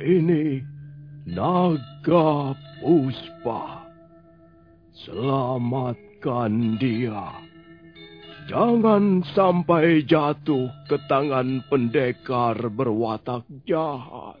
ini Naga Puspa. Selamatkan dia. Jangan sampai jatuh ke tangan pendekar berwatak jahat.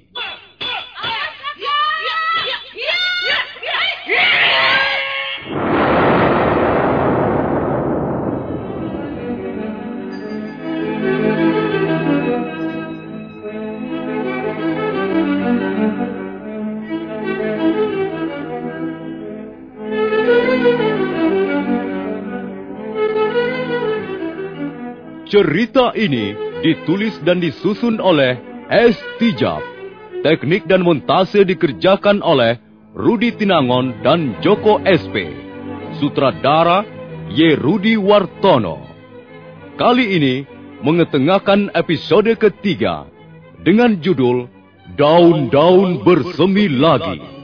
Cerita ini ditulis dan disusun oleh S. Tijab. Teknik dan montase dikerjakan oleh Rudi Tinangon dan Joko SP. Sutradara Y. Rudi Wartono. Kali ini mengetengahkan episode ketiga dengan judul Daun-daun bersemi lagi.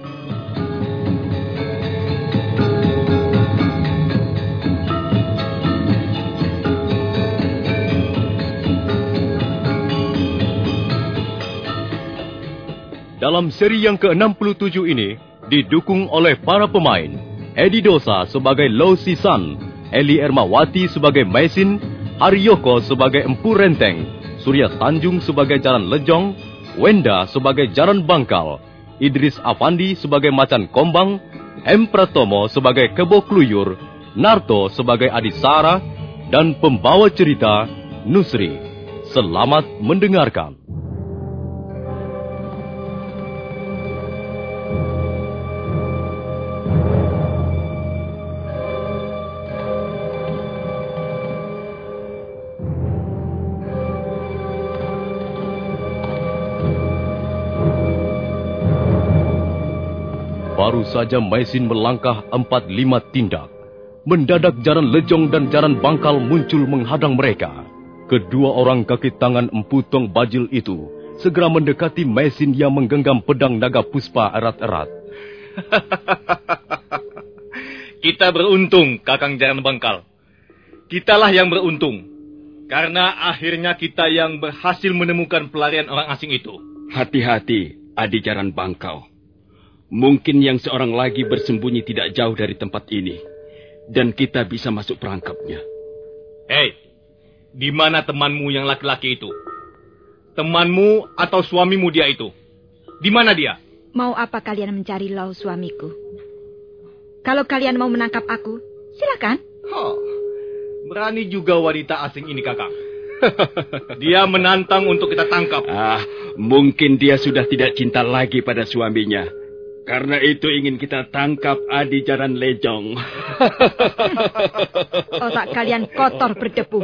Dalam seri yang ke-67 ini didukung oleh para pemain Edi Dosa sebagai Lo Sisan, Eli Ermawati sebagai Mesin, Haryoko sebagai Empu Renteng, Surya Tanjung sebagai Jaran Lejong, Wenda sebagai Jaran Bangkal, Idris Afandi sebagai Macan Kombang, M. Pratomo sebagai Kebo Kluyur, Narto sebagai Adisara, dan pembawa cerita Nusri. Selamat mendengarkan. Baru saja Maisin melangkah empat lima tindak. Mendadak jaran lejong dan jaran bangkal muncul menghadang mereka. Kedua orang kaki tangan emputong bajil itu segera mendekati Maisin yang menggenggam pedang naga puspa erat-erat. Kita beruntung, Kakang Jaran Bangkal. Kitalah yang beruntung. Karena akhirnya kita yang berhasil menemukan pelarian orang asing itu. Hati-hati, Adi Jaran Bangkal. Mungkin yang seorang lagi bersembunyi tidak jauh dari tempat ini. Dan kita bisa masuk perangkapnya. Hei, di mana temanmu yang laki-laki itu? Temanmu atau suamimu dia itu? Di mana dia? Mau apa kalian mencari lau suamiku? Kalau kalian mau menangkap aku, silakan. Oh, berani juga wanita asing ini, Kakang. dia menantang untuk kita tangkap. Ah, mungkin dia sudah tidak cinta lagi pada suaminya. Karena itu ingin kita tangkap Adi Jaran Lejong. Otak kalian kotor berdebu.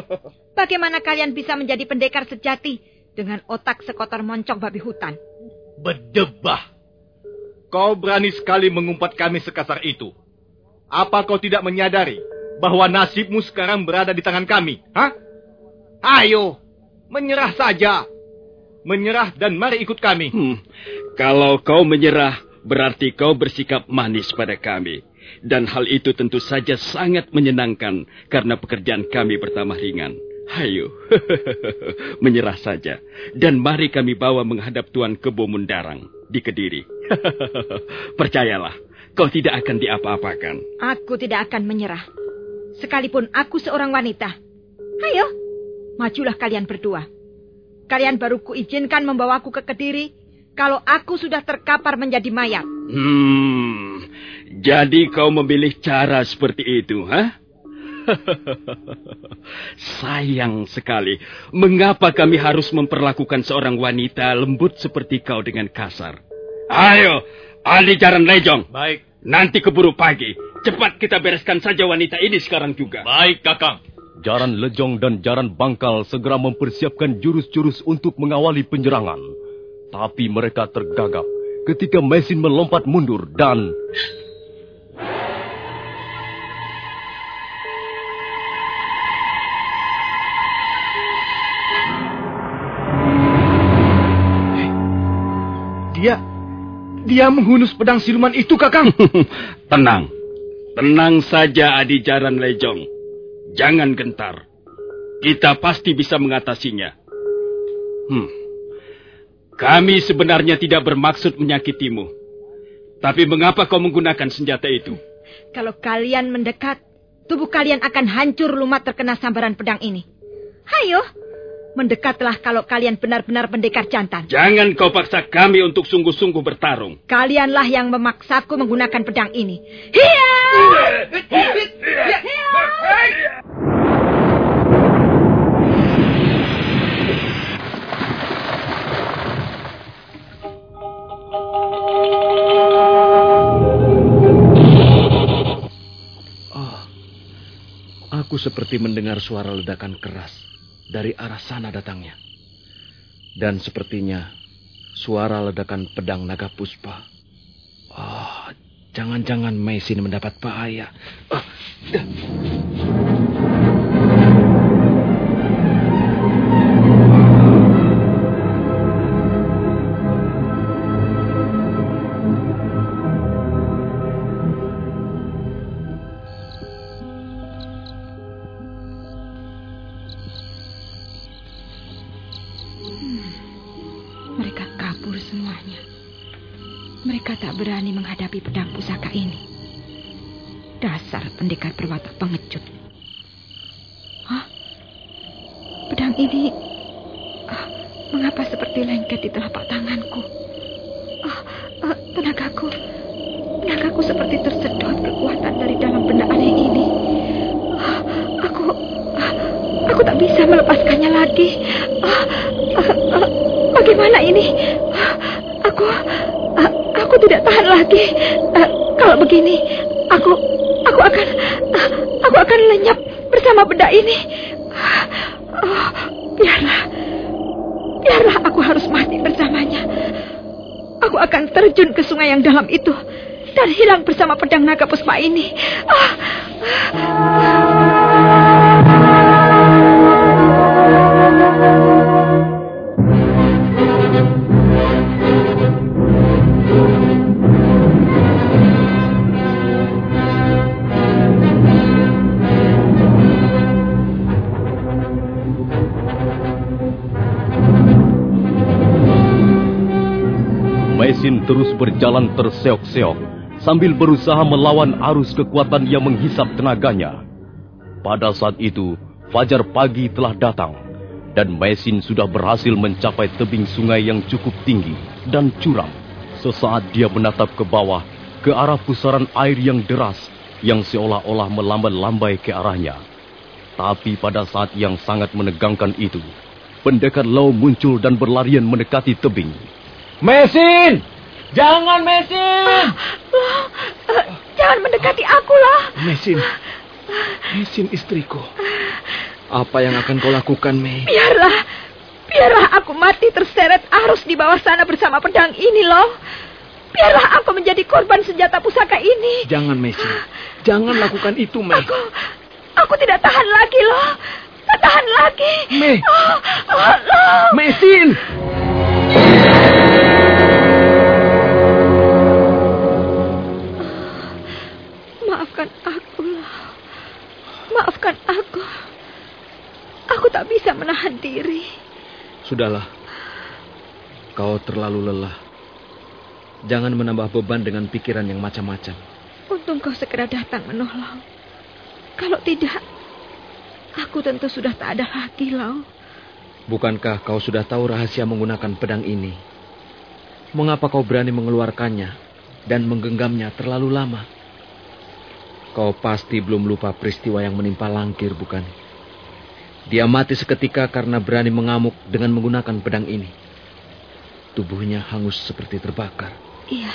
Bagaimana kalian bisa menjadi pendekar sejati dengan otak sekotor moncong babi hutan? Berdebah. Kau berani sekali mengumpat kami sekasar itu. Apa kau tidak menyadari bahwa nasibmu sekarang berada di tangan kami? Hah? Ayo, menyerah saja. Menyerah dan mari ikut kami. Hmm, kalau kau menyerah, berarti kau bersikap manis pada kami. Dan hal itu tentu saja sangat menyenangkan karena pekerjaan kami bertambah ringan. Hayo, menyerah saja. Dan mari kami bawa menghadap Tuan Kebo Mundarang di Kediri. Percayalah, kau tidak akan diapa-apakan. Aku tidak akan menyerah. Sekalipun aku seorang wanita. Ayo, majulah kalian berdua. Kalian baru kuizinkan membawaku ke Kediri kalau aku sudah terkapar menjadi mayat. Hmm, jadi kau memilih cara seperti itu, ha? Sayang sekali. Mengapa kami harus memperlakukan seorang wanita lembut seperti kau dengan kasar? Ayo, Ali Jaran Lejong. Baik. Nanti keburu pagi. Cepat kita bereskan saja wanita ini sekarang juga. Baik, Kakang. Jaran Lejong dan Jaran Bangkal segera mempersiapkan jurus-jurus untuk mengawali penyerangan. Tapi mereka tergagap ketika mesin melompat mundur dan... Dia... Dia menghunus pedang siluman itu, Kakang. Tenang. Tenang saja, Adi Jaran Lejong. Jangan gentar. Kita pasti bisa mengatasinya. Hmm. Kami sebenarnya tidak bermaksud menyakitimu. Tapi mengapa kau menggunakan senjata itu? Kalau kalian mendekat, tubuh kalian akan hancur lumat terkena sambaran pedang ini. Hayo, mendekatlah kalau kalian benar-benar pendekar jantan. Jangan kau paksa kami untuk sungguh-sungguh bertarung. Kalianlah yang memaksaku menggunakan pedang ini. Hiya! Aku seperti mendengar suara ledakan keras dari arah sana datangnya. Dan sepertinya suara ledakan pedang naga puspa. Oh, jangan-jangan Mesin mendapat bahaya. Ah, semuanya. Mereka tak berani menghadapi pedang pusaka ini. Dasar pendekar berwatak pengecut. Hah? Pedang ini... Ah, mengapa seperti lengket di telapak tanganku? Ah, tenagaku... Tenagaku seperti tersedot kekuatan dari dalam benda aneh ini. Ah, aku... aku tak bisa melepaskannya lagi. Ah, bagaimana ini? Tidak tahan lagi. Ah, kalau begini, aku... Aku akan... ah, aku akan lenyap bersama benda ini. Oh, biarlah. Biarlah aku harus mati bersamanya. Aku akan terjun ke sungai yang dalam itu dan hilang bersama pedang naga puspa ini. Ah, Mesin terus berjalan terseok-seok sambil berusaha melawan arus kekuatan yang menghisap tenaganya. Pada saat itu, fajar pagi telah datang dan Mesin sudah berhasil mencapai tebing sungai yang cukup tinggi dan curam. Sesaat dia menatap ke bawah ke arah pusaran air yang deras yang seolah-olah melambai-lambai ke arahnya. Tapi pada saat yang sangat menegangkan itu, pendekar Lau muncul dan berlarian mendekati tebing. Mesin! Jangan, Mesin! Loh, jangan mendekati aku, loh. Mesin. Mesin istriku. Apa yang akan kau lakukan, Mei? Biarlah, biarlah aku mati terseret arus di bawah sana bersama pedang ini, loh. Biarlah aku menjadi korban senjata pusaka ini. Jangan, Mesin. Jangan lakukan itu, Mei. Aku, aku tidak tahan lagi, loh. Tak tahan lagi. Mei. Oh, oh, loh. Mesin! Maafkan aku, loh. Maafkan aku. Aku tak bisa menahan diri. Sudahlah. Kau terlalu lelah. Jangan menambah beban dengan pikiran yang macam-macam. Untung kau segera datang menolong. Kalau tidak, aku tentu sudah tak ada lagi, loh. Bukankah kau sudah tahu rahasia menggunakan pedang ini? Mengapa kau berani mengeluarkannya dan menggenggamnya terlalu lama? Kau pasti belum lupa peristiwa yang menimpa Langkir, bukan? Dia mati seketika karena berani mengamuk dengan menggunakan pedang ini. Tubuhnya hangus seperti terbakar. Iya,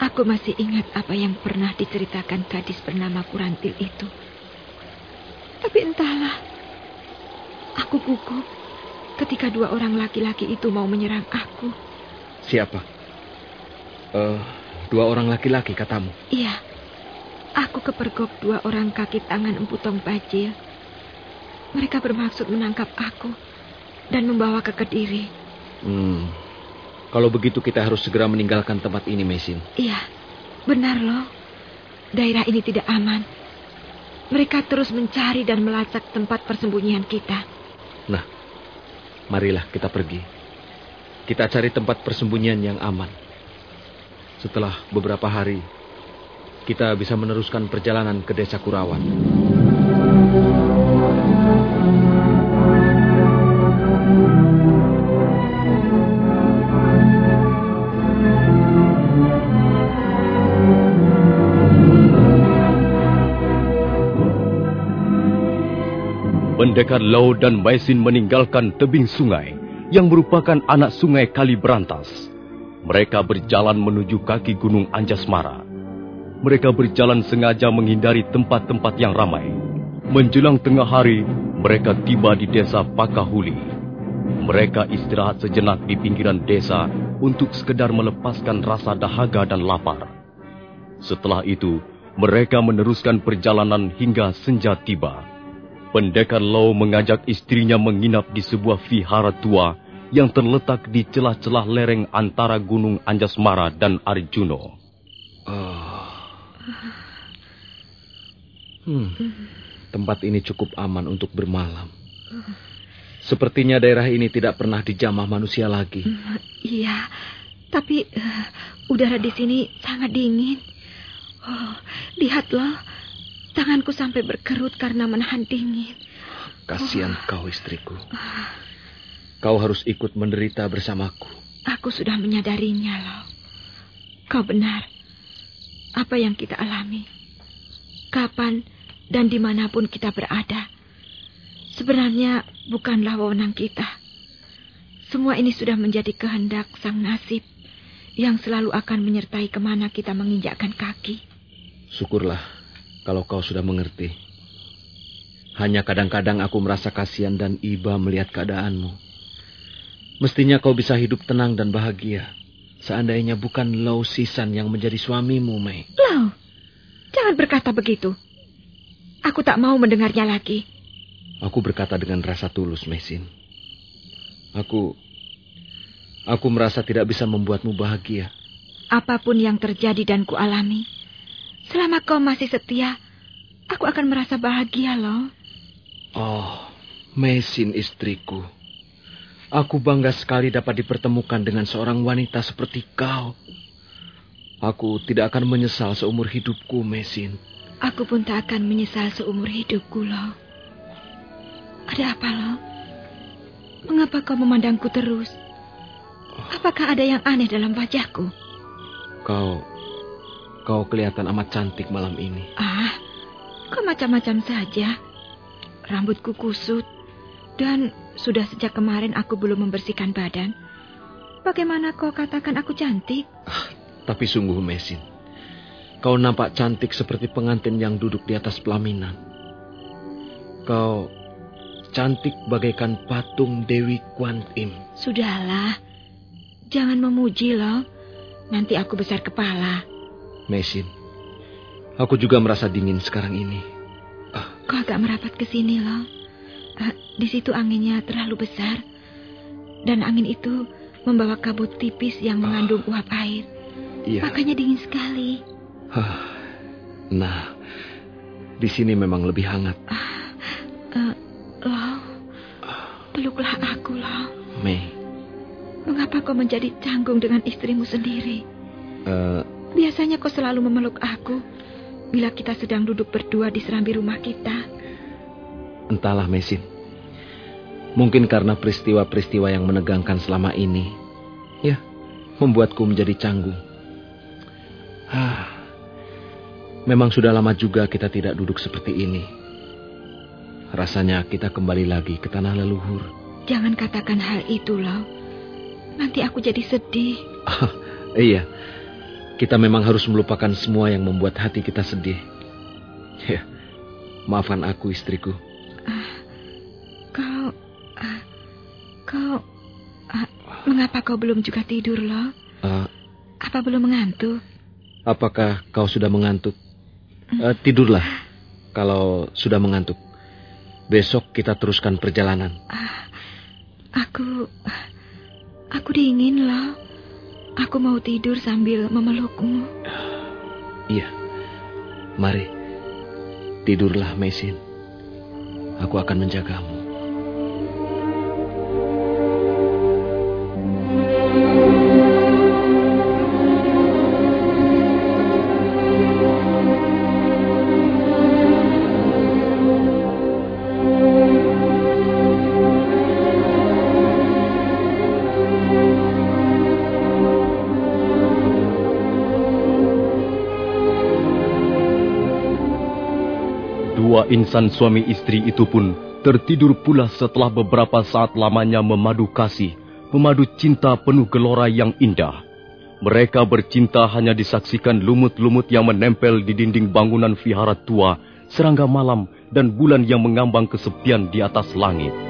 aku masih ingat apa yang pernah diceritakan gadis bernama Kurantil itu. Tapi entahlah, aku gugup ketika dua orang laki-laki itu mau menyerang aku. Siapa? Eh, dua orang laki-laki katamu. Iya, aku kepergok dua orang kaki tangan emputong bajil. Mereka bermaksud menangkap aku dan membawa ke Kediri. Hmm. Kalau begitu kita harus segera meninggalkan tempat ini, Mesin. Iya, benar loh. Daerah ini tidak aman. Mereka terus mencari dan melacak tempat persembunyian kita. Nah, marilah kita pergi. Kita cari tempat persembunyian yang aman. Setelah beberapa hari, kita bisa meneruskan perjalanan ke desa Kurawan. Pendekar Lau dan Maisin meninggalkan tebing sungai yang merupakan anak sungai Kali Berantas. Mereka berjalan menuju kaki Gunung Anjasmara. Mereka berjalan sengaja menghindari tempat-tempat yang ramai. Menjelang tengah hari, mereka tiba di desa Pakahuli. Mereka istirahat sejenak di pinggiran desa untuk sekedar melepaskan rasa dahaga dan lapar. Setelah itu, mereka meneruskan perjalanan hingga senja tiba. Pendekar Lau mengajak istrinya menginap di sebuah vihara tua yang terletak di celah-celah lereng antara Gunung Anjasmara dan Arjuno. Oh. Hmm. Tempat ini cukup aman untuk bermalam. Sepertinya daerah ini tidak pernah dijamah manusia lagi. Iya, tapi eh, udara di sini sangat dingin. Oh, lihatlah, tanganku sampai berkerut karena menahan dingin. Kasihan kau istriku. Kau harus ikut menderita bersamaku. Aku sudah menyadarinya, loh. Kau benar. Apa yang kita alami, kapan dan di mana pun kita berada, sebenarnya bukanlah wewenang kita. Semua ini sudah menjadi kehendak sang nasib yang selalu akan menyertai ke mana kita menginjakkan kaki. Syukurlah kalau kau sudah mengerti. Hanya kadang-kadang aku merasa kasihan dan iba melihat keadaanmu. Mestinya kau bisa hidup tenang dan bahagia. Seandainya bukan Lau Sisan yang menjadi suamimu, Mei. Lau, jangan berkata begitu. Aku tak mau mendengarnya lagi. Aku berkata dengan rasa tulus, Mesin. Aku... Aku merasa tidak bisa membuatmu bahagia. Apa pun yang terjadi dan kualami, selama kau masih setia, aku akan merasa bahagia loh. Oh, Mesin istriku. Aku bangga sekali dapat dipertemukan dengan seorang wanita seperti kau. Aku tidak akan menyesal seumur hidupku, Mesin. Aku pun tak akan menyesal seumur hidupku loh. Ada apa loh? Mengapa kau memandangku terus? Apakah ada yang aneh dalam wajahku? Kau... Kau kelihatan amat cantik malam ini. Ah, kau macam-macam saja. Rambutku kusut. Dan sudah sejak kemarin aku belum membersihkan badan. Bagaimana kau katakan aku cantik? Tapi sungguh Mesin, kau nampak cantik seperti pengantin yang duduk di atas pelaminan. Kau cantik bagaikan patung Dewi Kuan Im. Sudahlah, jangan memuji loh. Nanti aku besar kepala. Mesin, aku juga merasa dingin sekarang ini. Kau agak merapat ke sini loh. Ah, di situ anginnya terlalu besar. Dan angin itu membawa kabut tipis yang mengandung uap air. Iya. Makanya dingin sekali. Nah, di sini memang lebih hangat. Eh, Lo, peluklah aku, Lo. Mei, Mengapa kau menjadi canggung dengan istrimu sendiri? eh, Biasanya kau selalu memeluk aku bila kita sedang duduk berdua di serambi rumah kita. Entahlah Mesin. Mungkin karena peristiwa-peristiwa yang menegangkan selama ini, ya, membuatku menjadi canggung. Ah, memang sudah lama juga kita tidak duduk seperti ini. Rasanya kita kembali lagi ke tanah leluhur. Jangan katakan hal itu, Lo. Nanti aku jadi sedih. Iya, kita memang harus melupakan semua yang membuat hati kita sedih. Ya, maafkan aku istriku. Kau, ah, kau, ah, mengapa kau belum juga tidur, Lo? Eh, Apa belum mengantuk? apakah kau sudah mengantuk? Eh, tidurlah kalau sudah mengantuk. Besok kita teruskan perjalanan. Aku, aku dingin, Lo. Aku mau tidur sambil memelukmu. Iya, mari tidurlah Mesin. Aku akan menjagamu. Dua insan suami istri itu pun tertidur pula setelah beberapa saat lamanya memadu kasih, memadu cinta penuh gelora yang indah. Mereka bercinta hanya disaksikan lumut-lumut yang menempel di dinding bangunan vihara tua, serangga malam, dan bulan yang mengambang kesepian di atas langit.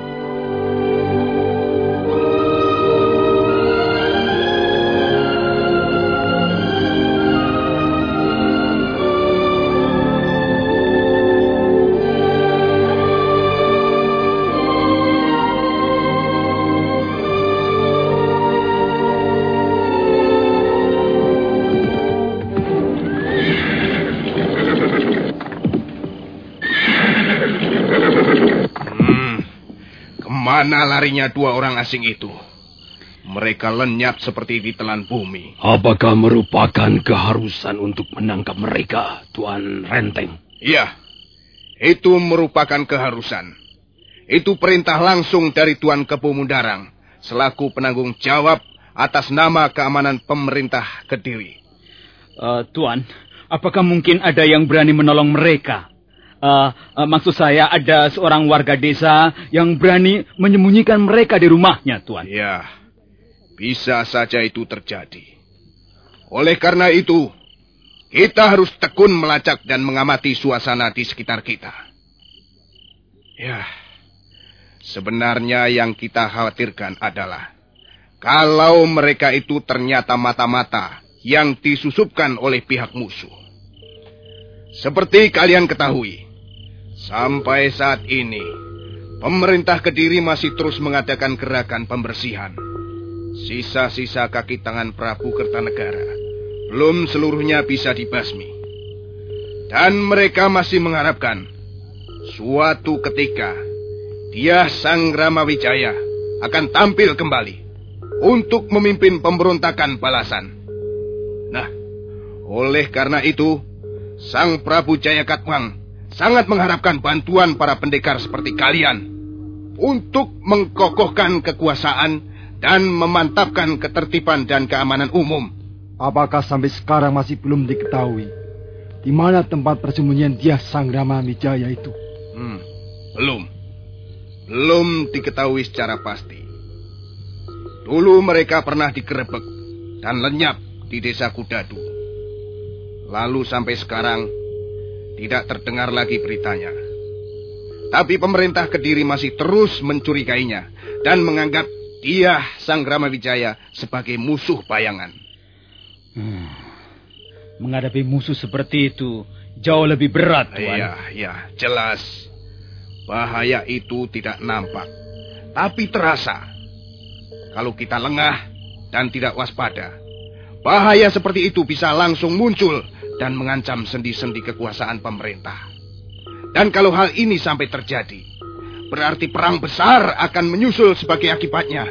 Ke mana larinya dua orang asing itu? Mereka lenyap seperti ditelan bumi. Apakah merupakan keharusan untuk menangkap mereka, Tuan Renteng? Iya, itu merupakan keharusan. Itu perintah langsung dari Tuan Kepumundarang selaku penanggung jawab atas nama keamanan pemerintah Kediri. Eh, Tuan, apakah mungkin ada yang berani menolong mereka? Eh, eh, maksud saya ada seorang warga desa yang berani menyembunyikan mereka di rumahnya, Tuan. Ya, bisa saja itu terjadi. Oleh karena itu, kita harus tekun melacak dan mengamati suasana di sekitar kita. Ya, sebenarnya yang kita khawatirkan adalah kalau mereka itu ternyata mata-mata yang disusupkan oleh pihak musuh. Seperti kalian ketahui, sampai saat ini pemerintah Kediri masih terus mengadakan gerakan pembersihan. Sisa-sisa kaki tangan Prabu Kertanegara belum seluruhnya bisa dibasmi. Dan mereka masih mengharapkan suatu ketika dia Sang Ramawijaya akan tampil kembali untuk memimpin pemberontakan balasan. Nah, oleh karena itu, Sang Prabu Jayakatwang sangat mengharapkan bantuan para pendekar seperti kalian untuk mengkokohkan kekuasaan dan memantapkan ketertiban dan keamanan umum. Apakah sampai sekarang masih belum diketahui di mana tempat persembunyian dia Sang Rama Wijaya itu? Hmm, belum. Belum diketahui secara pasti. Dulu mereka pernah digerebek dan lenyap di desa Kudadu. Lalu sampai sekarang tidak terdengar lagi beritanya. Tapi pemerintah Kediri masih terus mencurigainya dan menganggap dia Sang Wijaya sebagai musuh bayangan. Hmm. Menghadapi musuh seperti itu jauh lebih berat, Tuan. Iya, iya, jelas. Bahaya itu tidak nampak, tapi terasa. Kalau kita lengah dan tidak waspada, bahaya seperti itu bisa langsung muncul dan mengancam sendi-sendi kekuasaan pemerintah. Dan kalau hal ini sampai terjadi, berarti perang besar akan menyusul sebagai akibatnya.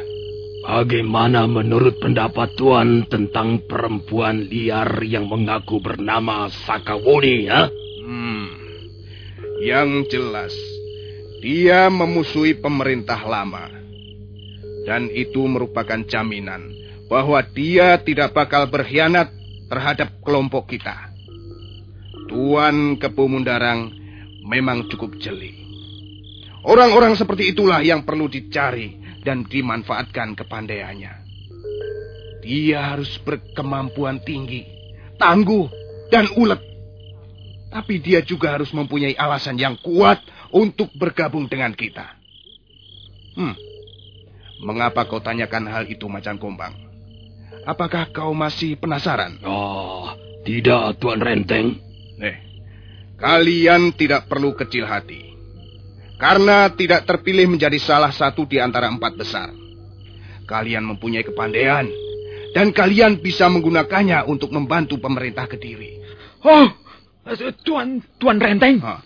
Bagaimana menurut pendapat Tuan tentang perempuan liar yang mengaku bernama Sakawuni, ya? Hmm, yang jelas, dia memusuhi pemerintah lama. Dan itu merupakan jaminan bahwa dia tidak bakal berkhianat terhadap kelompok kita. Tuan Kepumundarang memang cukup jeli. Orang-orang seperti itulah yang perlu dicari dan dimanfaatkan kepandaiannya. Dia harus berkemampuan tinggi, tangguh, dan ulet. Tapi dia juga harus mempunyai alasan yang kuat untuk bergabung dengan kita. Hmm, mengapa kau tanyakan hal itu, Macan Kumbang? Apakah kau masih penasaran? Oh, tidak, Tuan Renteng. Eh, kalian tidak perlu kecil hati. Karena tidak terpilih menjadi salah satu di antara empat besar. Kalian mempunyai kepandaian. Dan kalian bisa menggunakannya untuk membantu pemerintah Kediri. Oh, Tuan, Tuan Renteng. Huh?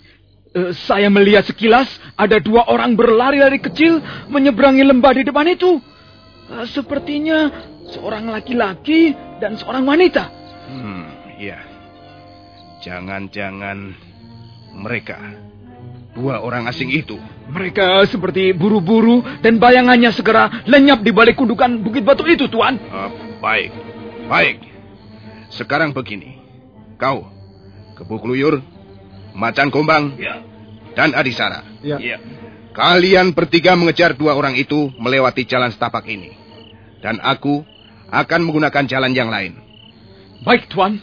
Uh, saya melihat sekilas ada dua orang berlari-lari kecil menyeberangi lembah di depan itu. Uh, sepertinya seorang laki-laki dan seorang wanita. Hmm, iya. Jangan-jangan mereka dua orang asing itu. Mereka seperti buru-buru dan bayangannya segera lenyap di balik kundukan bukit batu itu, Tuan. Uh, baik, baik. Sekarang begini. Kau, Kebu Kluyur, Macan Kumbang, ya. dan Adisara. Ya. ya. Kalian bertiga mengejar dua orang itu melewati jalan setapak ini. Dan aku akan menggunakan jalan yang lain. Baik, Tuan.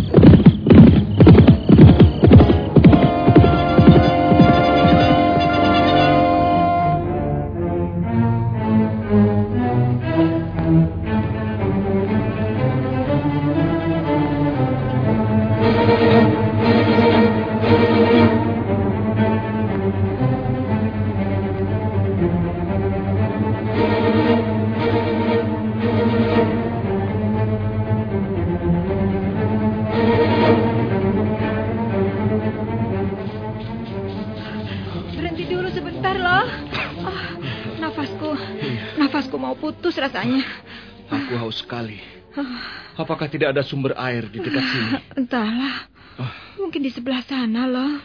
Apakah tidak ada sumber air di dekat sini? Entahlah. Oh. Mungkin di sebelah sana loh.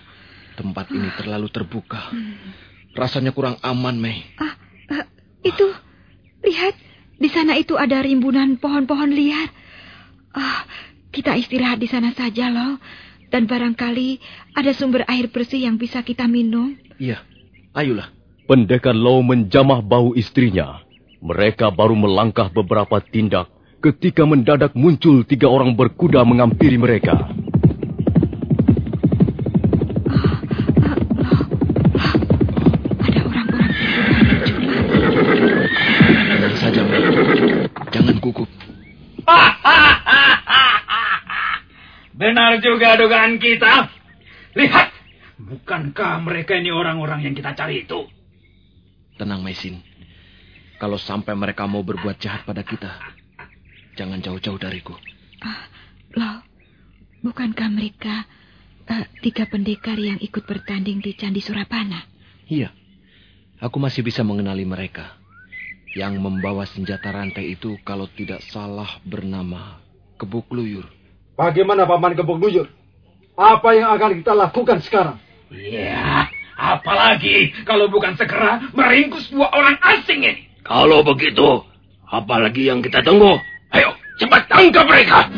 Tempat ini terlalu terbuka. Rasanya kurang aman, Mei. Ah, uh, itu, lihat. Di sana itu ada rimbunan pohon-pohon liar. Ah, kita istirahat di sana saja loh. Dan barangkali ada sumber air bersih yang bisa kita minum. Iya, ayolah. Pendekar Low menjamah bau istrinya. Mereka baru melangkah beberapa tindak ketika mendadak muncul tiga orang berkuda mengampiri mereka. Ada orang-orang Tenang saja, Jangan gugup. Benar juga dugaan kita. Lihat, bukankah mereka ini orang-orang yang kita cari itu? Tenang, Mesin. Kalau sampai mereka mau berbuat jahat pada kita, Jangan jauh-jauh dariku. Uh, loh, bukankah mereka uh, tiga pendekar yang ikut bertanding di Candi Surapana? Iya, aku masih bisa mengenali mereka. Yang membawa senjata rantai itu kalau tidak salah bernama Kebuk Luyur. Bagaimana Paman Kebuk Luyur? Apa yang akan kita lakukan sekarang? Ya, apalagi kalau bukan segera meringkus dua orang asing ini. Kalau begitu, apalagi yang kita tunggu? Ayo, cepat tangkap mereka!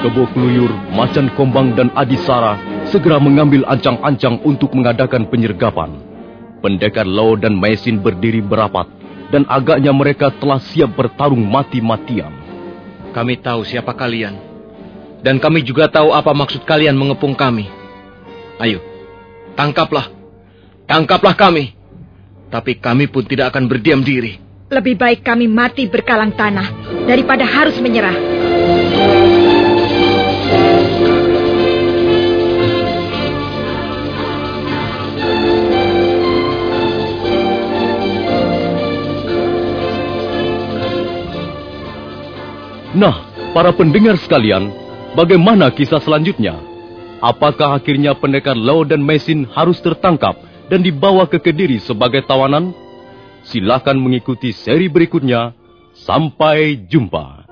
Kebo Keluyur, Macan Kombang dan Adisara segera mengambil ancang-ancang untuk mengadakan penyergapan. Pendekar Lao dan Maisin berdiri berapat dan agaknya mereka telah siap bertarung mati-matian. Kami tahu siapa kalian, dan kami juga tahu apa maksud kalian mengepung kami. Ayo, tangkaplah, tangkaplah kami. Tapi kami pun tidak akan berdiam diri. Lebih baik kami mati berkalang tanah daripada harus menyerah. Nah, para pendengar sekalian, bagaimana kisah selanjutnya? Apakah akhirnya pendekar Lau dan Mesin harus tertangkap dan dibawa ke Kediri sebagai tawanan? Silakan mengikuti seri berikutnya. Sampai jumpa.